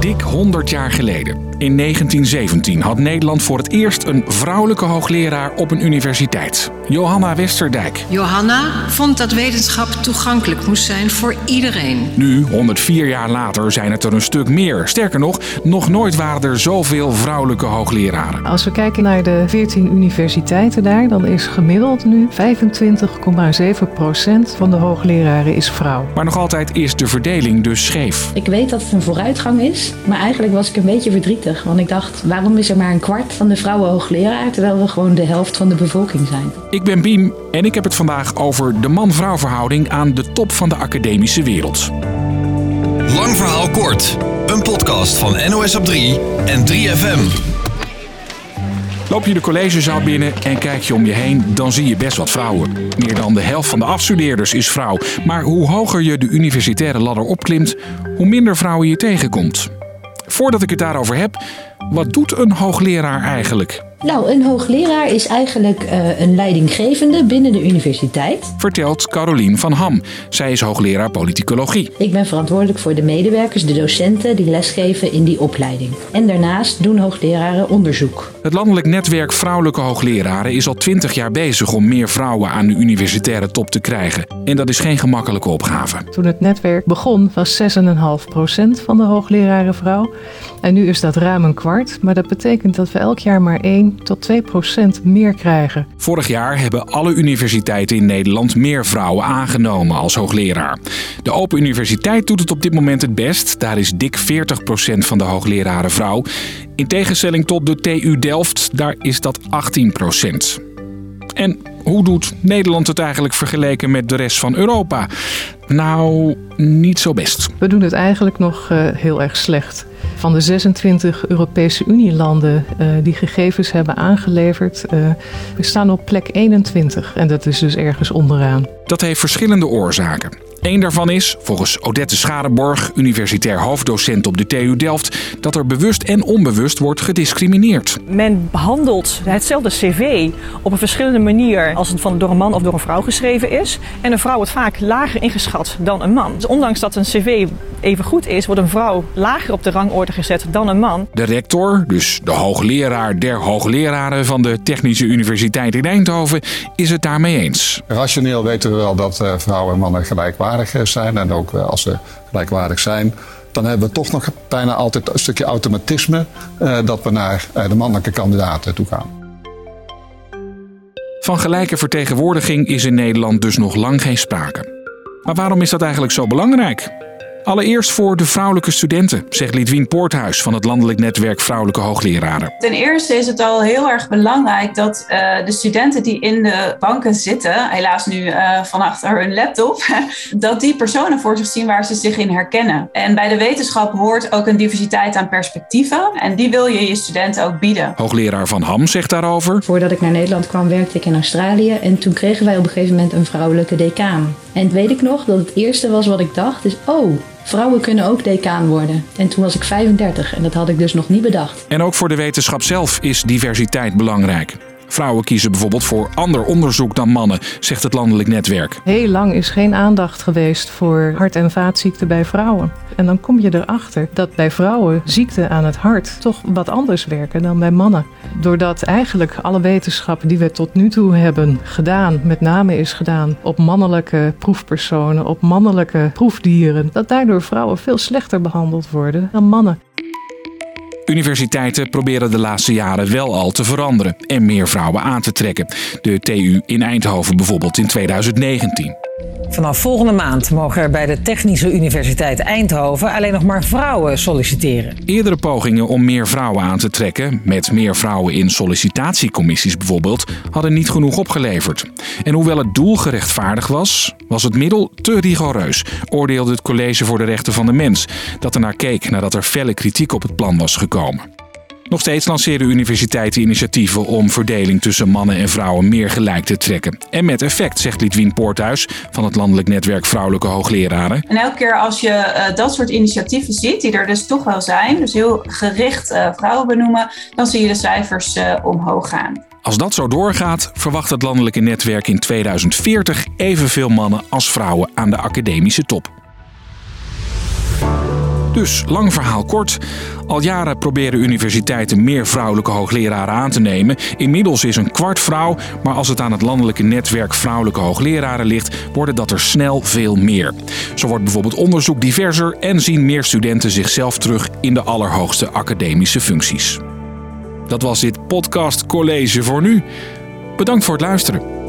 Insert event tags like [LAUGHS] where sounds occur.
Dik 100 jaar geleden, in 1917, had Nederland voor het eerst een vrouwelijke hoogleraar op een universiteit. Johanna Westerdijk. Johanna vond dat wetenschap toegankelijk moest zijn voor iedereen. Nu, 104 jaar later, zijn het er een stuk meer. Sterker nog, nog nooit waren er zoveel vrouwelijke hoogleraren. Als we kijken naar de 14 universiteiten daar, dan is gemiddeld nu 25,7 procent van de hoogleraren is vrouw. Maar nog altijd is de verdeling dus scheef. Ik weet dat het een vooruitgang is, maar eigenlijk was ik een beetje verdrietig. Want ik dacht, waarom is er maar een kwart van de vrouwen hoogleraar, terwijl we gewoon de helft van de bevolking zijn? Ik ben Biem en ik heb het vandaag over de man-vrouw verhouding aan de top van de academische wereld. Lang verhaal kort. Een podcast van NOS op 3 en 3FM. Loop je de collegezaal binnen en kijk je om je heen, dan zie je best wat vrouwen. Meer dan de helft van de afstudeerders is vrouw. Maar hoe hoger je de universitaire ladder opklimt, hoe minder vrouwen je tegenkomt. Voordat ik het daarover heb, wat doet een hoogleraar eigenlijk? Nou, een hoogleraar is eigenlijk uh, een leidinggevende binnen de universiteit. Vertelt Carolien van Ham. Zij is hoogleraar politicologie. Ik ben verantwoordelijk voor de medewerkers, de docenten die lesgeven in die opleiding. En daarnaast doen hoogleraren onderzoek. Het landelijk netwerk Vrouwelijke Hoogleraren is al twintig jaar bezig om meer vrouwen aan de universitaire top te krijgen. En dat is geen gemakkelijke opgave. Toen het netwerk begon was 6,5% van de hoogleraren vrouw. En nu is dat ruim een kwart. Maar dat betekent dat we elk jaar maar 1 tot 2 procent meer krijgen. Vorig jaar hebben alle universiteiten in Nederland meer vrouwen aangenomen als hoogleraar. De Open Universiteit doet het op dit moment het best. Daar is dik 40 procent van de hoogleraren vrouw. In tegenstelling tot de TU Delft, daar is dat 18 procent. En hoe doet Nederland het eigenlijk vergeleken met de rest van Europa? Nou, niet zo best. We doen het eigenlijk nog uh, heel erg slecht. Van de 26 Europese Unielanden uh, die gegevens hebben aangeleverd, uh, we staan op plek 21. En dat is dus ergens onderaan. Dat heeft verschillende oorzaken. Eén daarvan is, volgens Odette Schadeborg, universitair hoofddocent op de TU Delft, dat er bewust en onbewust wordt gediscrimineerd. Men behandelt hetzelfde cv op een verschillende manier als het van door een man of door een vrouw geschreven is. En een vrouw wordt vaak lager ingeschat dan een man. Dus ondanks dat een cv even goed is, wordt een vrouw lager op de rangorde gezet dan een man. De rector, dus de hoogleraar der hoogleraren van de Technische Universiteit in Eindhoven, is het daarmee eens. Rationeel weten we wel dat uh, vrouwen en mannen gelijkwaardig zijn. En ook als ze gelijkwaardig zijn, dan hebben we toch nog bijna altijd een stukje automatisme dat we naar de mannelijke kandidaten toe gaan. Van gelijke vertegenwoordiging is in Nederland dus nog lang geen sprake. Maar waarom is dat eigenlijk zo belangrijk? Allereerst voor de vrouwelijke studenten, zegt Lidwien Poorthuis van het Landelijk Netwerk Vrouwelijke Hoogleraren. Ten eerste is het al heel erg belangrijk dat uh, de studenten die in de banken zitten, helaas nu uh, van achter hun laptop, [LAUGHS] dat die personen voor zich zien waar ze zich in herkennen. En bij de wetenschap hoort ook een diversiteit aan perspectieven en die wil je je studenten ook bieden. Hoogleraar Van Ham zegt daarover. Voordat ik naar Nederland kwam werkte ik in Australië en toen kregen wij op een gegeven moment een vrouwelijke decaan. En weet ik nog dat het eerste was wat ik dacht is, oh, Vrouwen kunnen ook decaan worden. En toen was ik 35 en dat had ik dus nog niet bedacht. En ook voor de wetenschap zelf is diversiteit belangrijk. Vrouwen kiezen bijvoorbeeld voor ander onderzoek dan mannen, zegt het landelijk netwerk. Heel lang is geen aandacht geweest voor hart- en vaatziekten bij vrouwen. En dan kom je erachter dat bij vrouwen ziekten aan het hart toch wat anders werken dan bij mannen. Doordat eigenlijk alle wetenschap die we tot nu toe hebben gedaan, met name is gedaan op mannelijke proefpersonen, op mannelijke proefdieren, dat daardoor vrouwen veel slechter behandeld worden dan mannen. Universiteiten proberen de laatste jaren wel al te veranderen en meer vrouwen aan te trekken. De TU in Eindhoven bijvoorbeeld in 2019. Vanaf volgende maand mogen er bij de Technische Universiteit Eindhoven alleen nog maar vrouwen solliciteren. Eerdere pogingen om meer vrouwen aan te trekken, met meer vrouwen in sollicitatiecommissies bijvoorbeeld, hadden niet genoeg opgeleverd. En hoewel het doel gerechtvaardigd was, was het middel te rigoureus, oordeelde het College voor de Rechten van de Mens, dat ernaar keek nadat er felle kritiek op het plan was gekomen. Nog steeds lanceren universiteiten initiatieven om verdeling tussen mannen en vrouwen meer gelijk te trekken. En met effect, zegt Lidwien Poorthuis van het Landelijk Netwerk Vrouwelijke Hoogleraren. En elke keer als je uh, dat soort initiatieven ziet, die er dus toch wel zijn, dus heel gericht uh, vrouwen benoemen, dan zie je de cijfers uh, omhoog gaan. Als dat zo doorgaat, verwacht het landelijke netwerk in 2040 evenveel mannen als vrouwen aan de academische top. Dus, lang verhaal kort. Al jaren proberen universiteiten meer vrouwelijke hoogleraren aan te nemen. Inmiddels is een kwart vrouw, maar als het aan het landelijke netwerk vrouwelijke hoogleraren ligt, worden dat er snel veel meer. Zo wordt bijvoorbeeld onderzoek diverser en zien meer studenten zichzelf terug in de allerhoogste academische functies. Dat was dit podcast college voor nu. Bedankt voor het luisteren.